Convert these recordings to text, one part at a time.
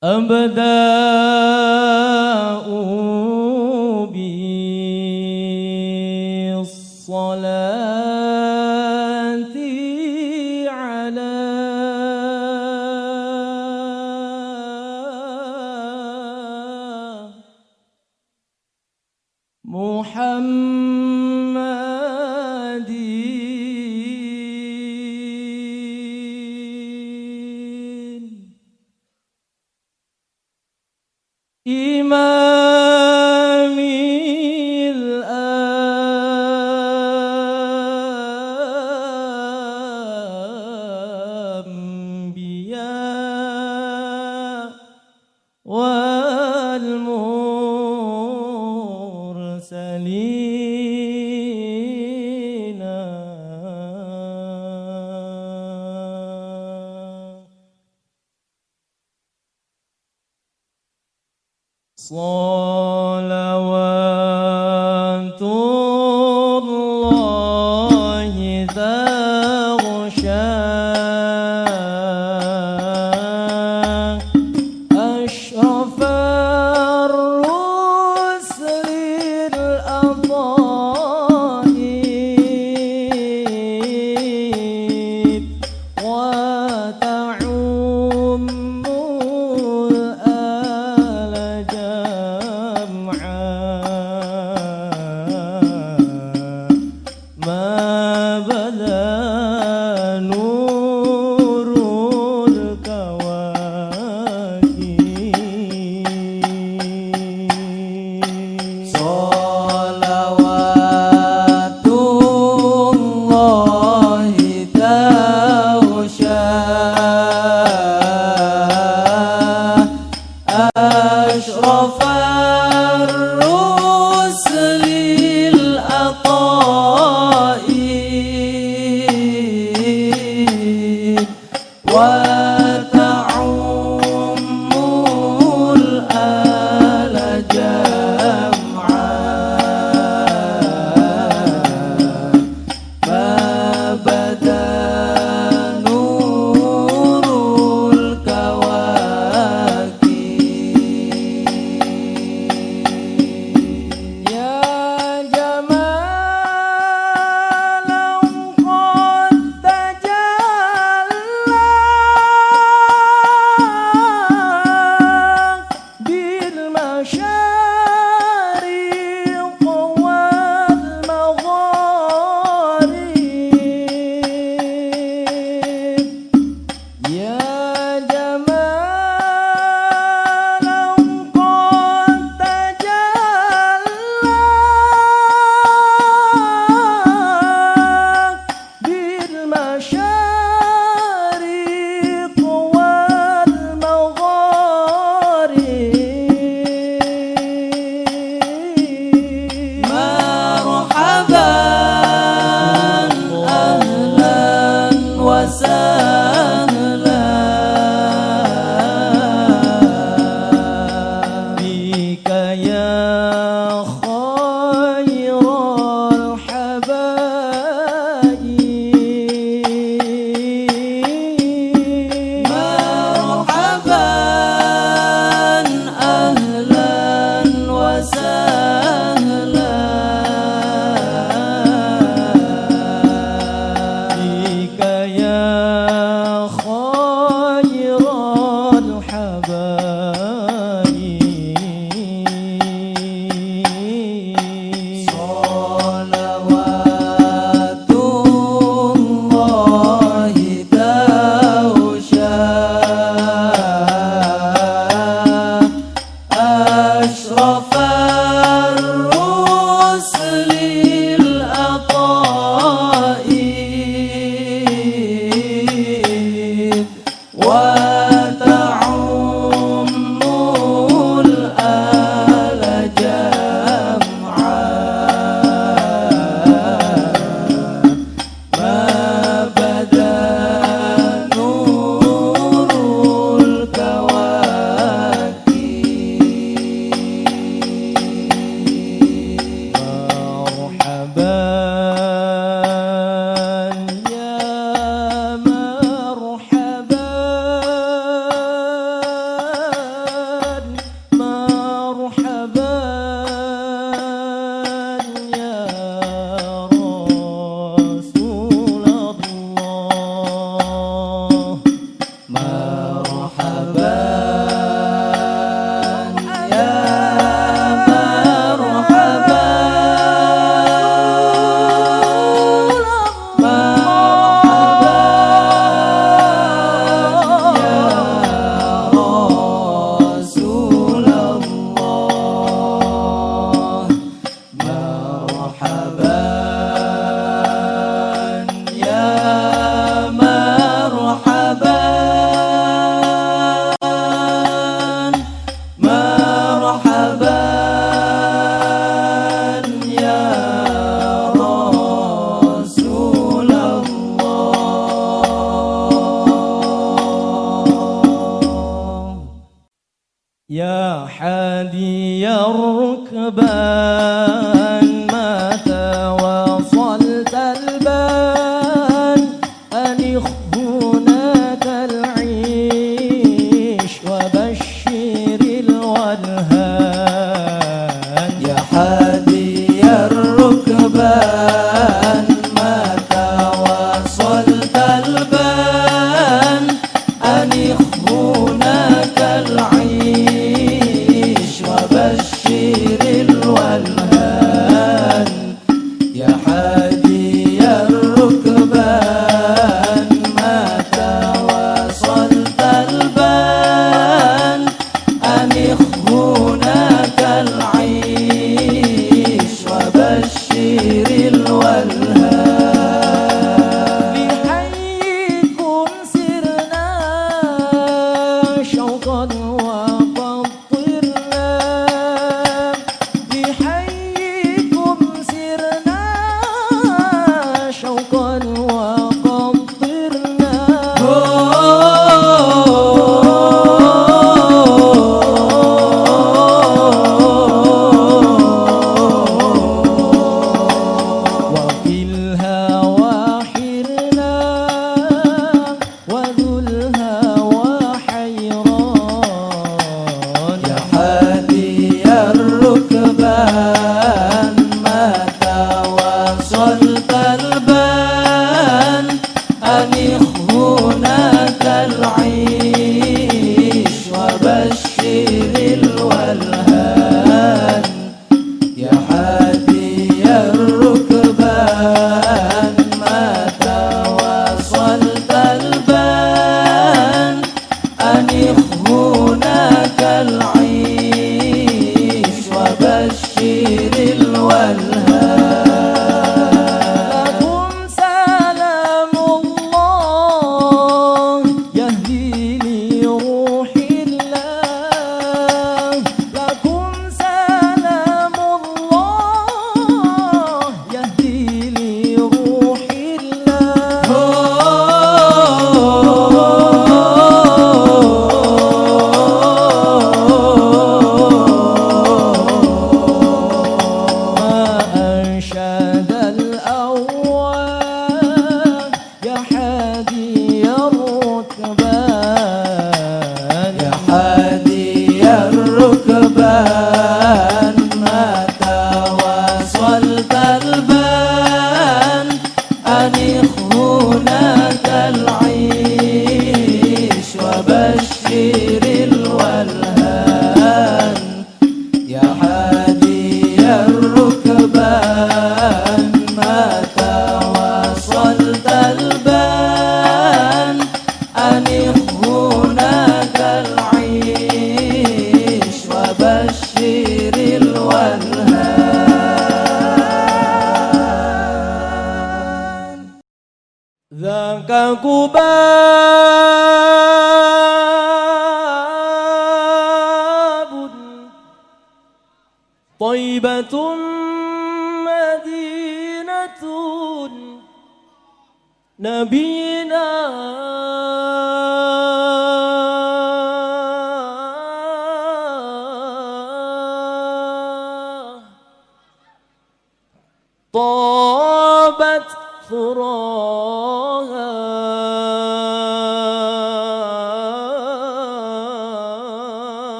阿爸的。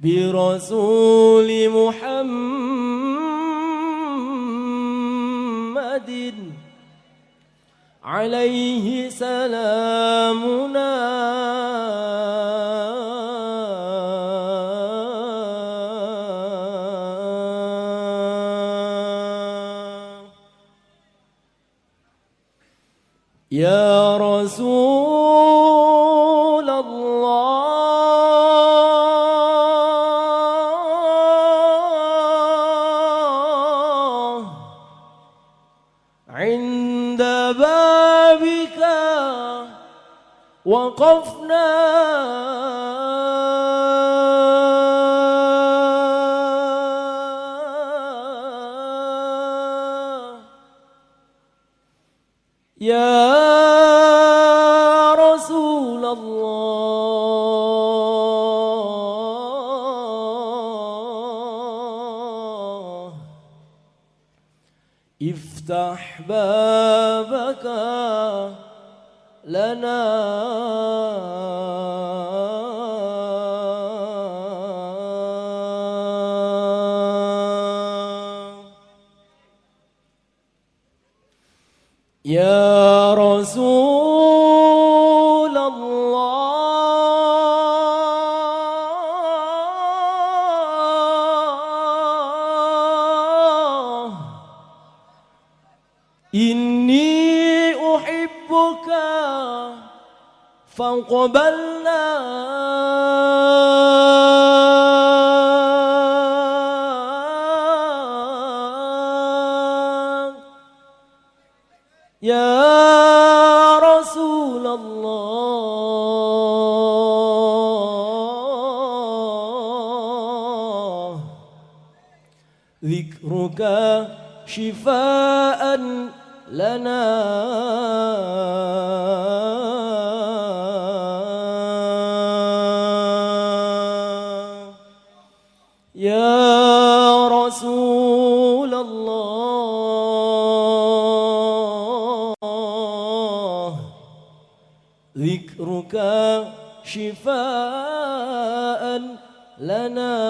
برسول محمد عليه سلامنا.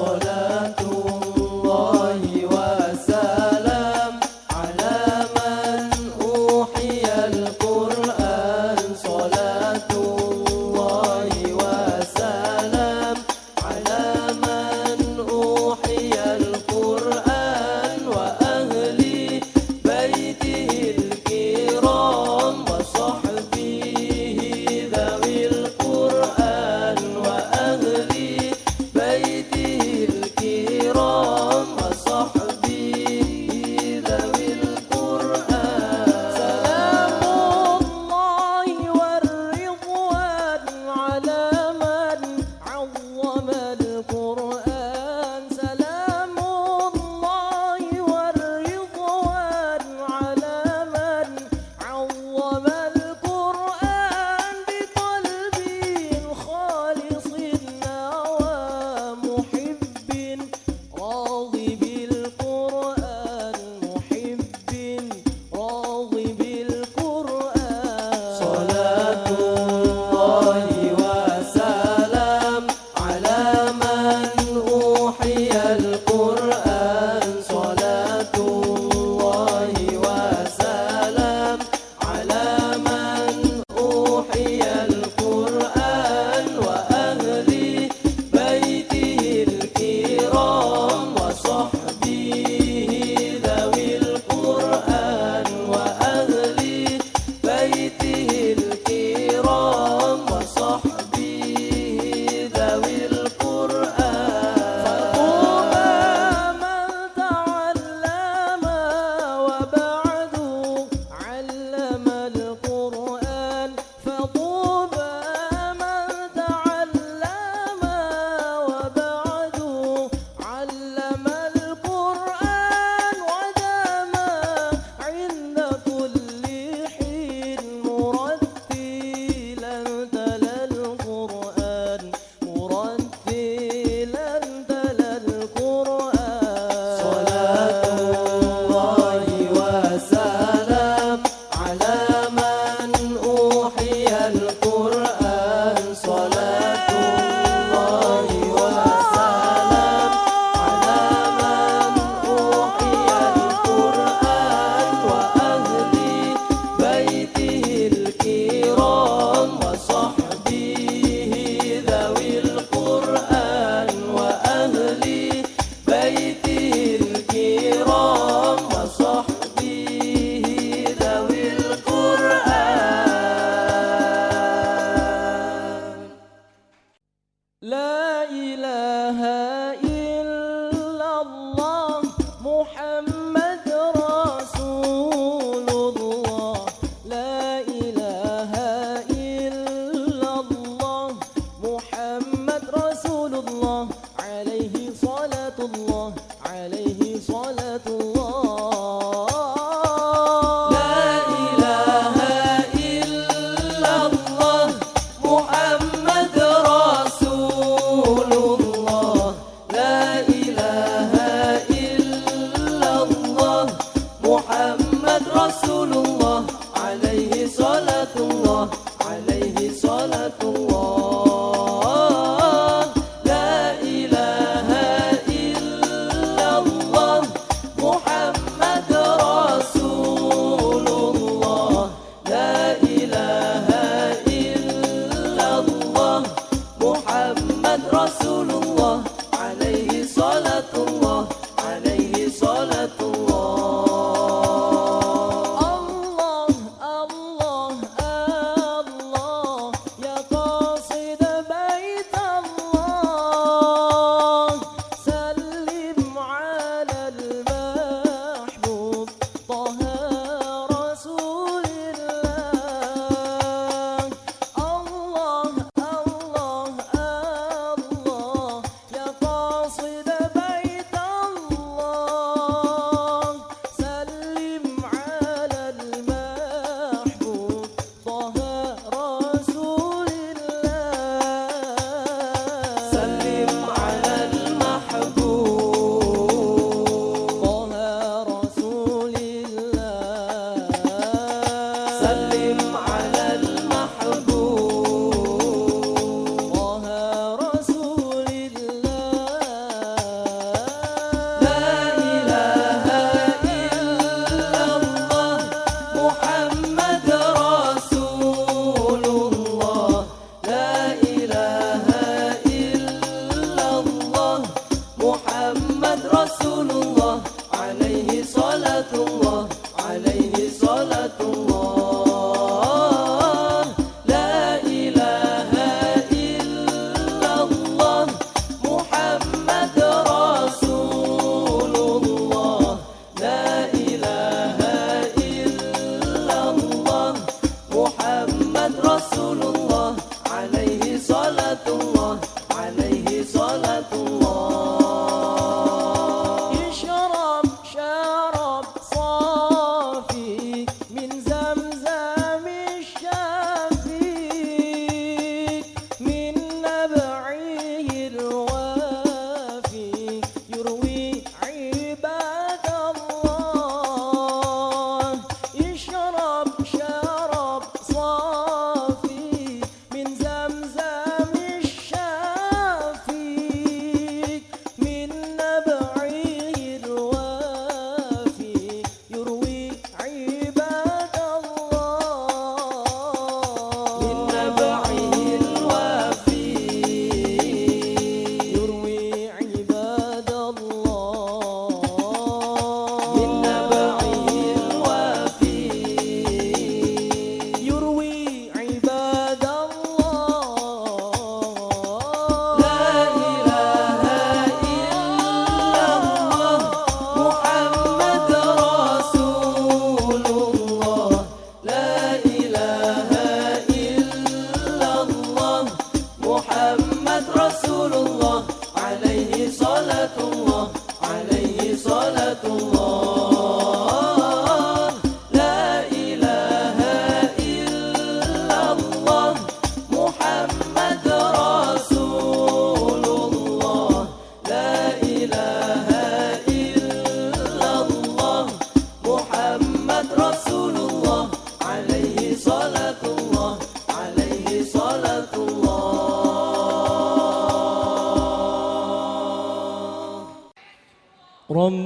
القرآن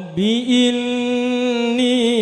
رب إني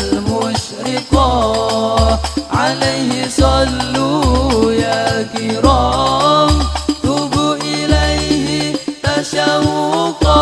المشرقة عليه صلوا يا كرام. تبوا إليه تشوقا.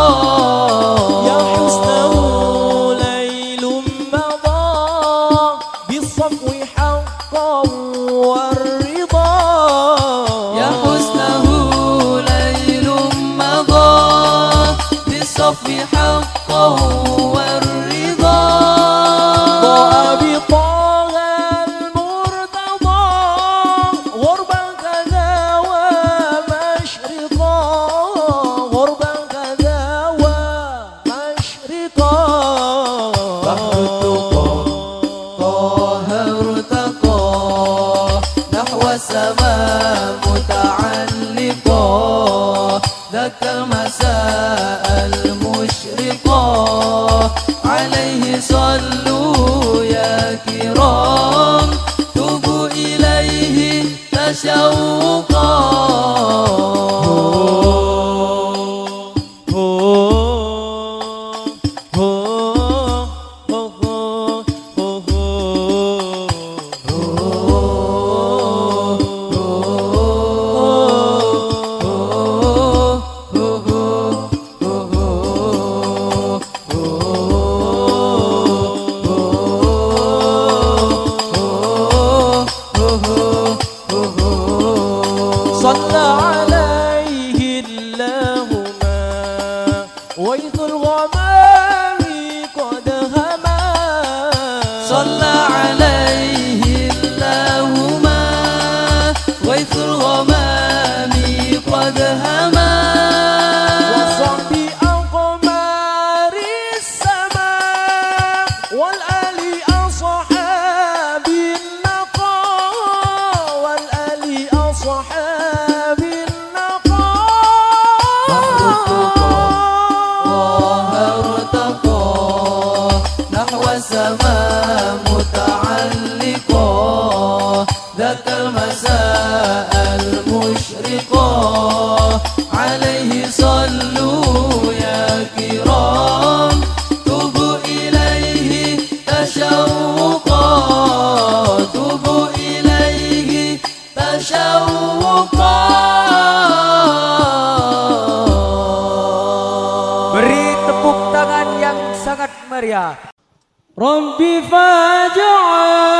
رب فاجعل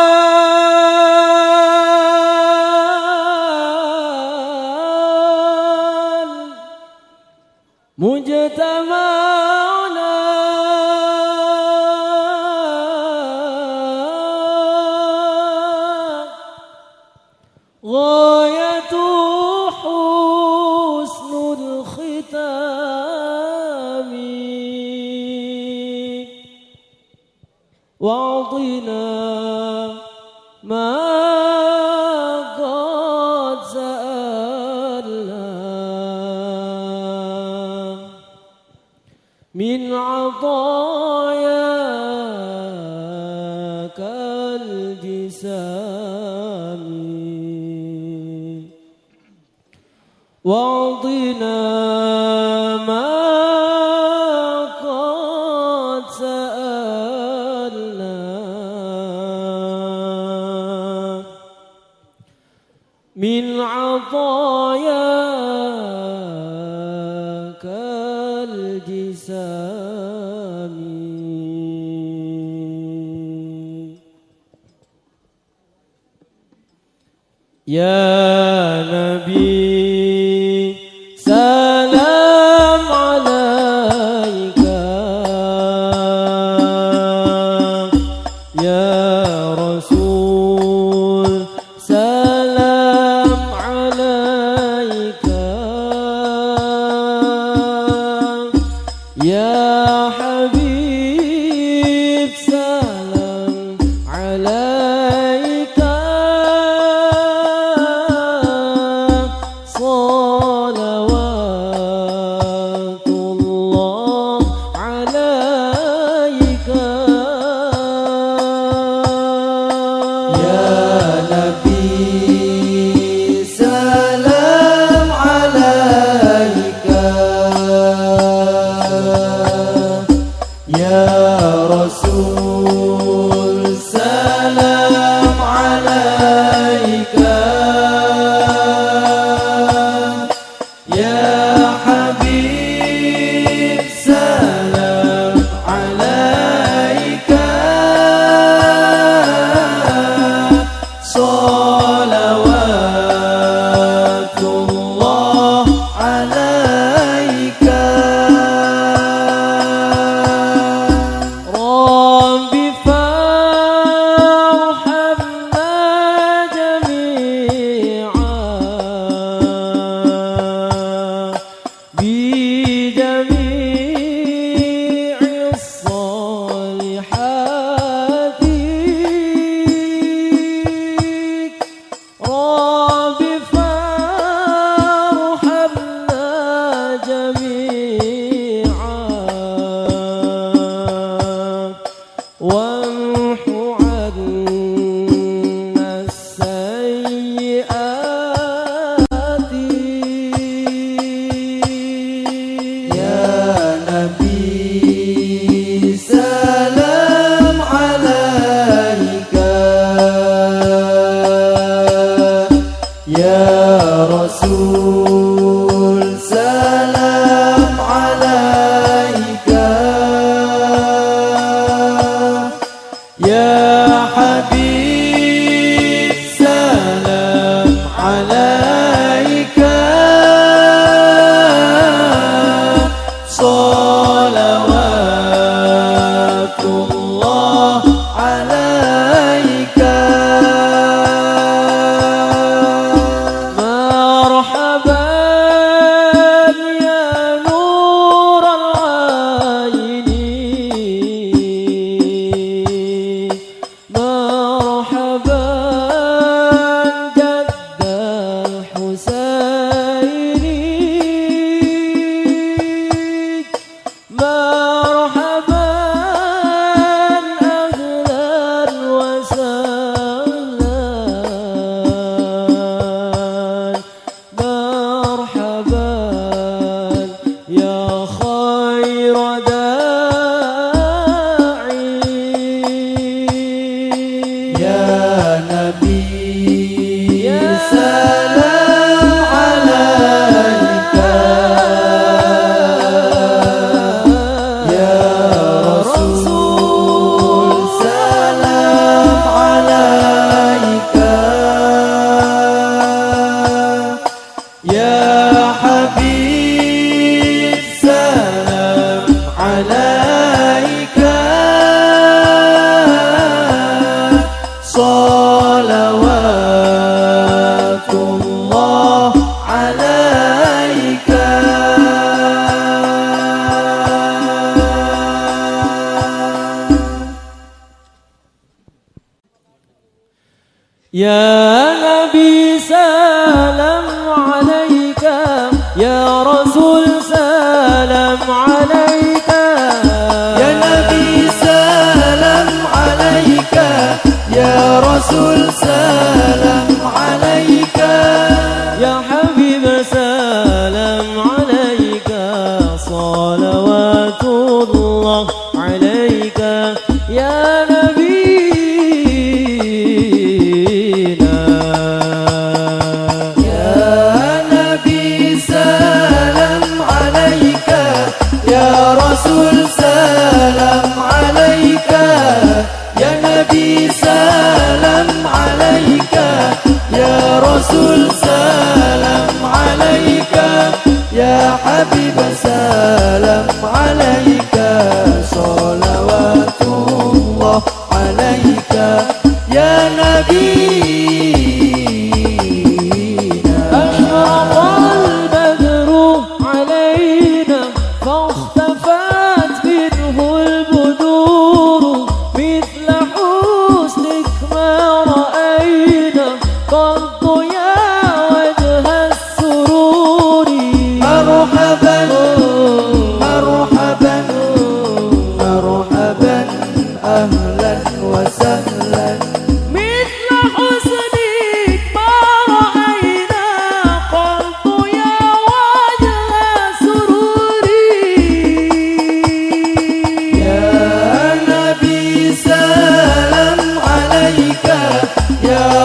يا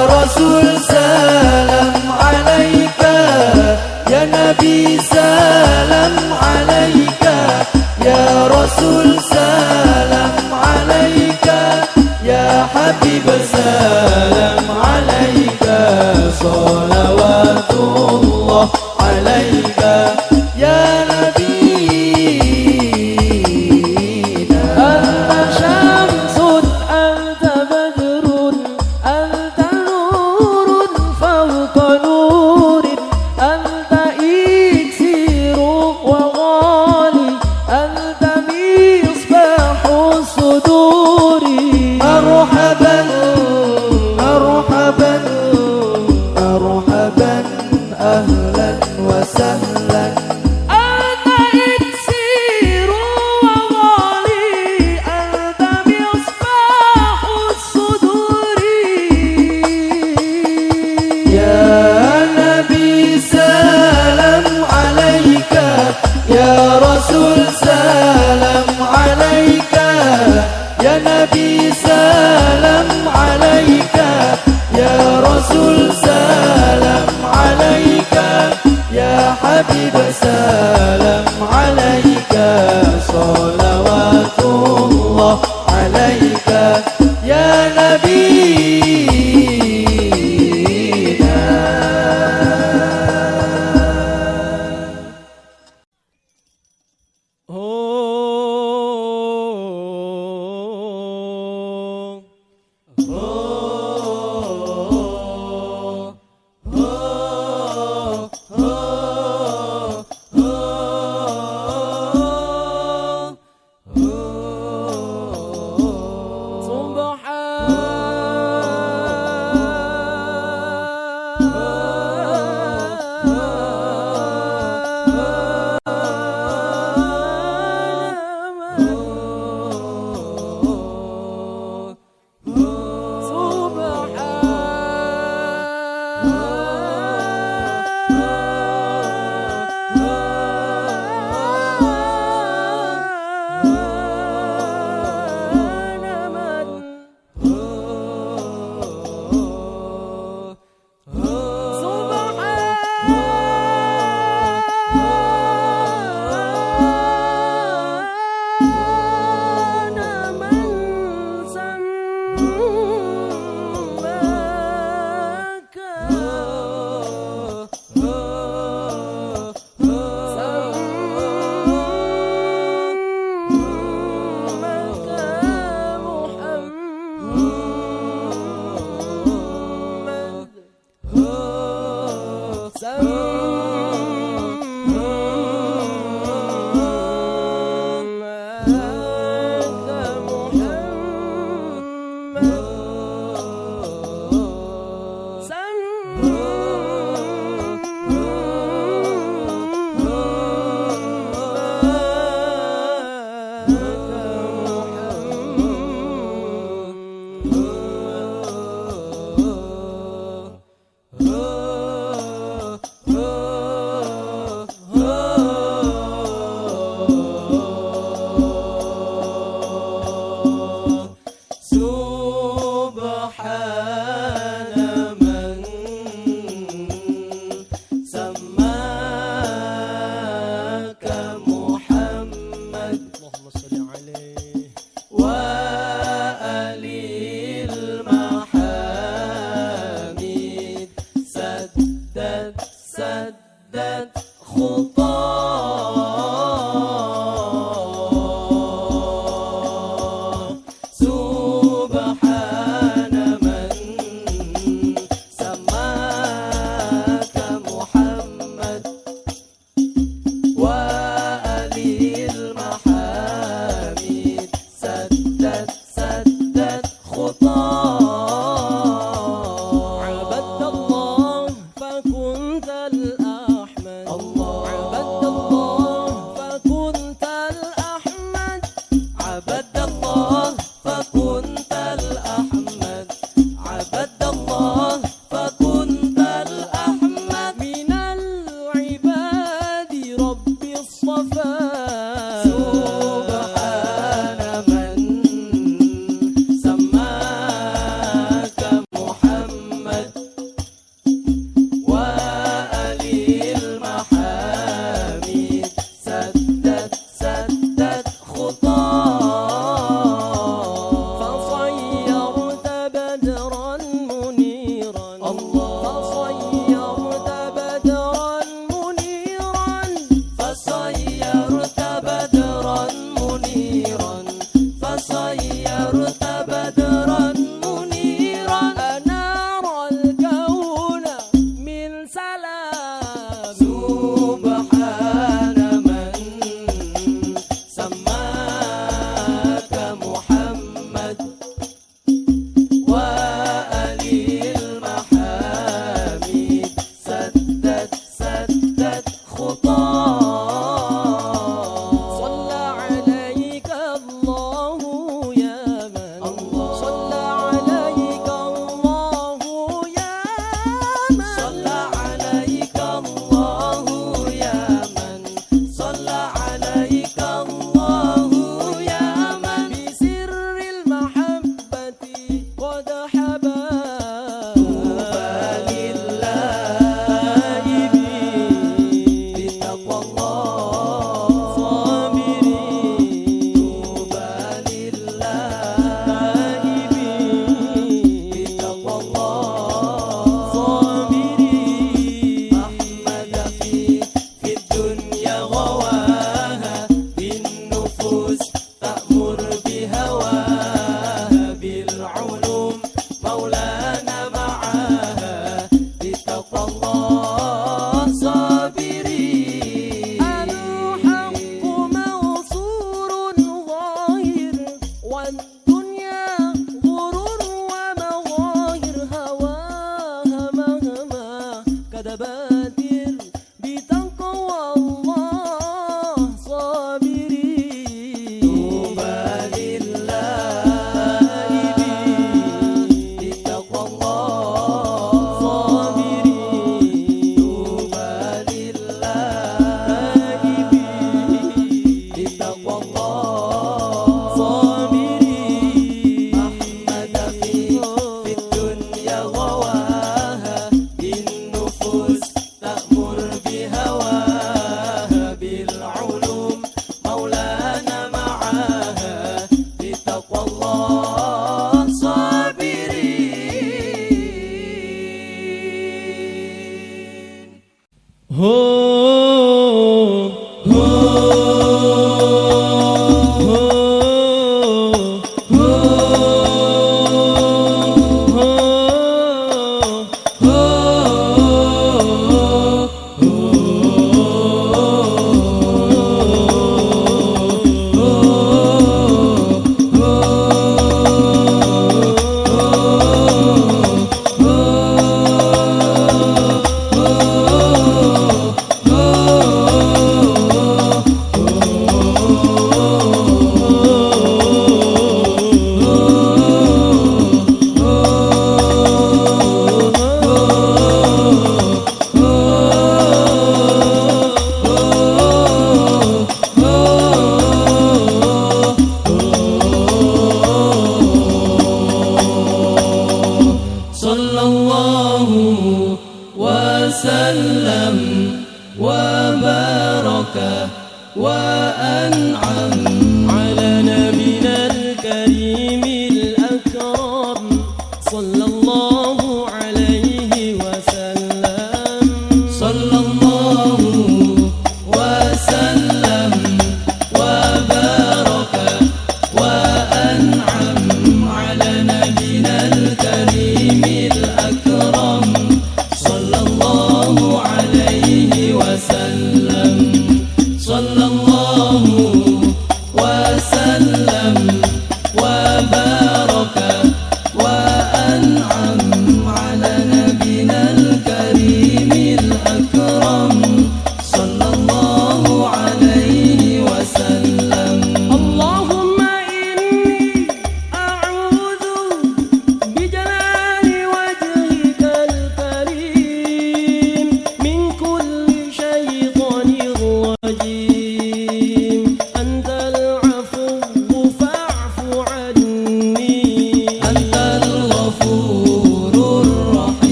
رسول سلام.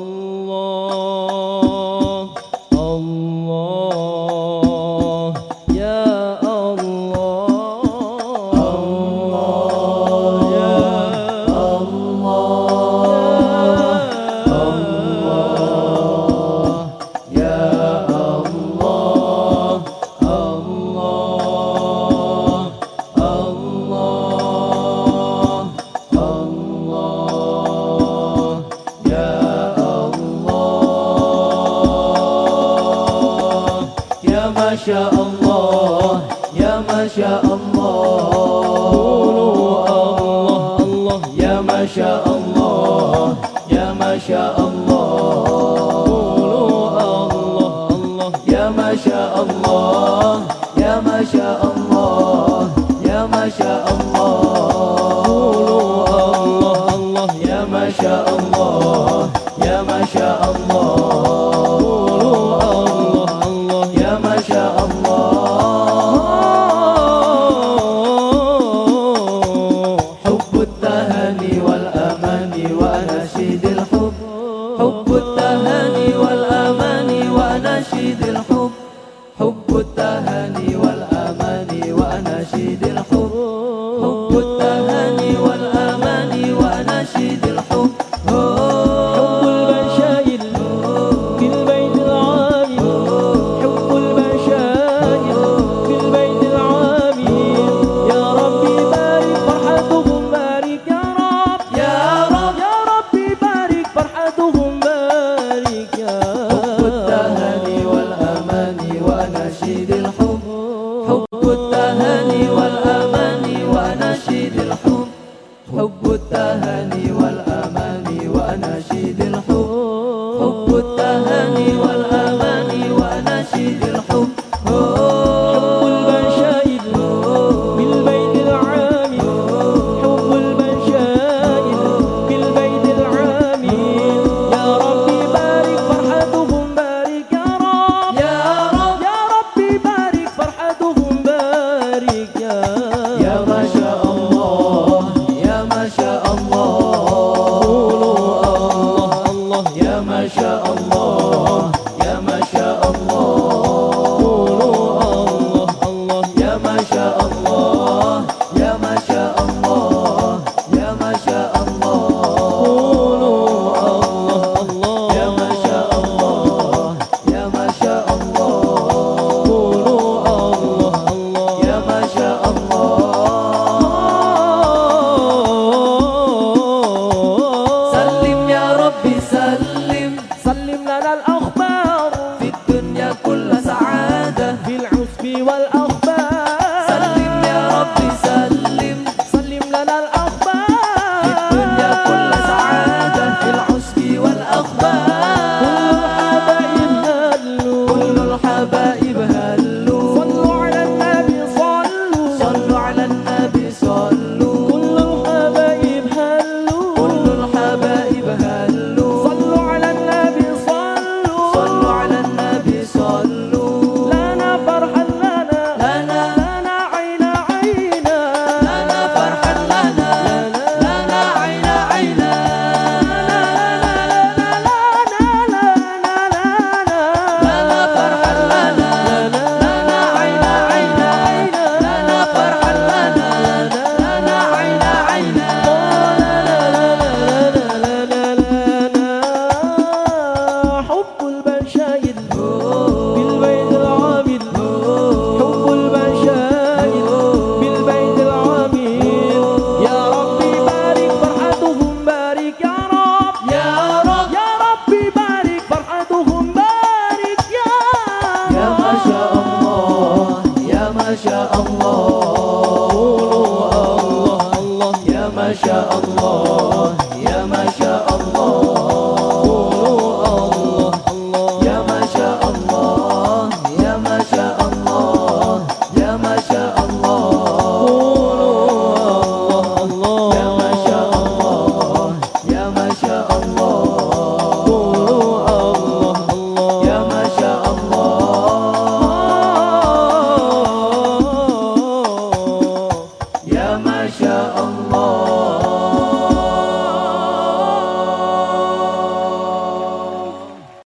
الله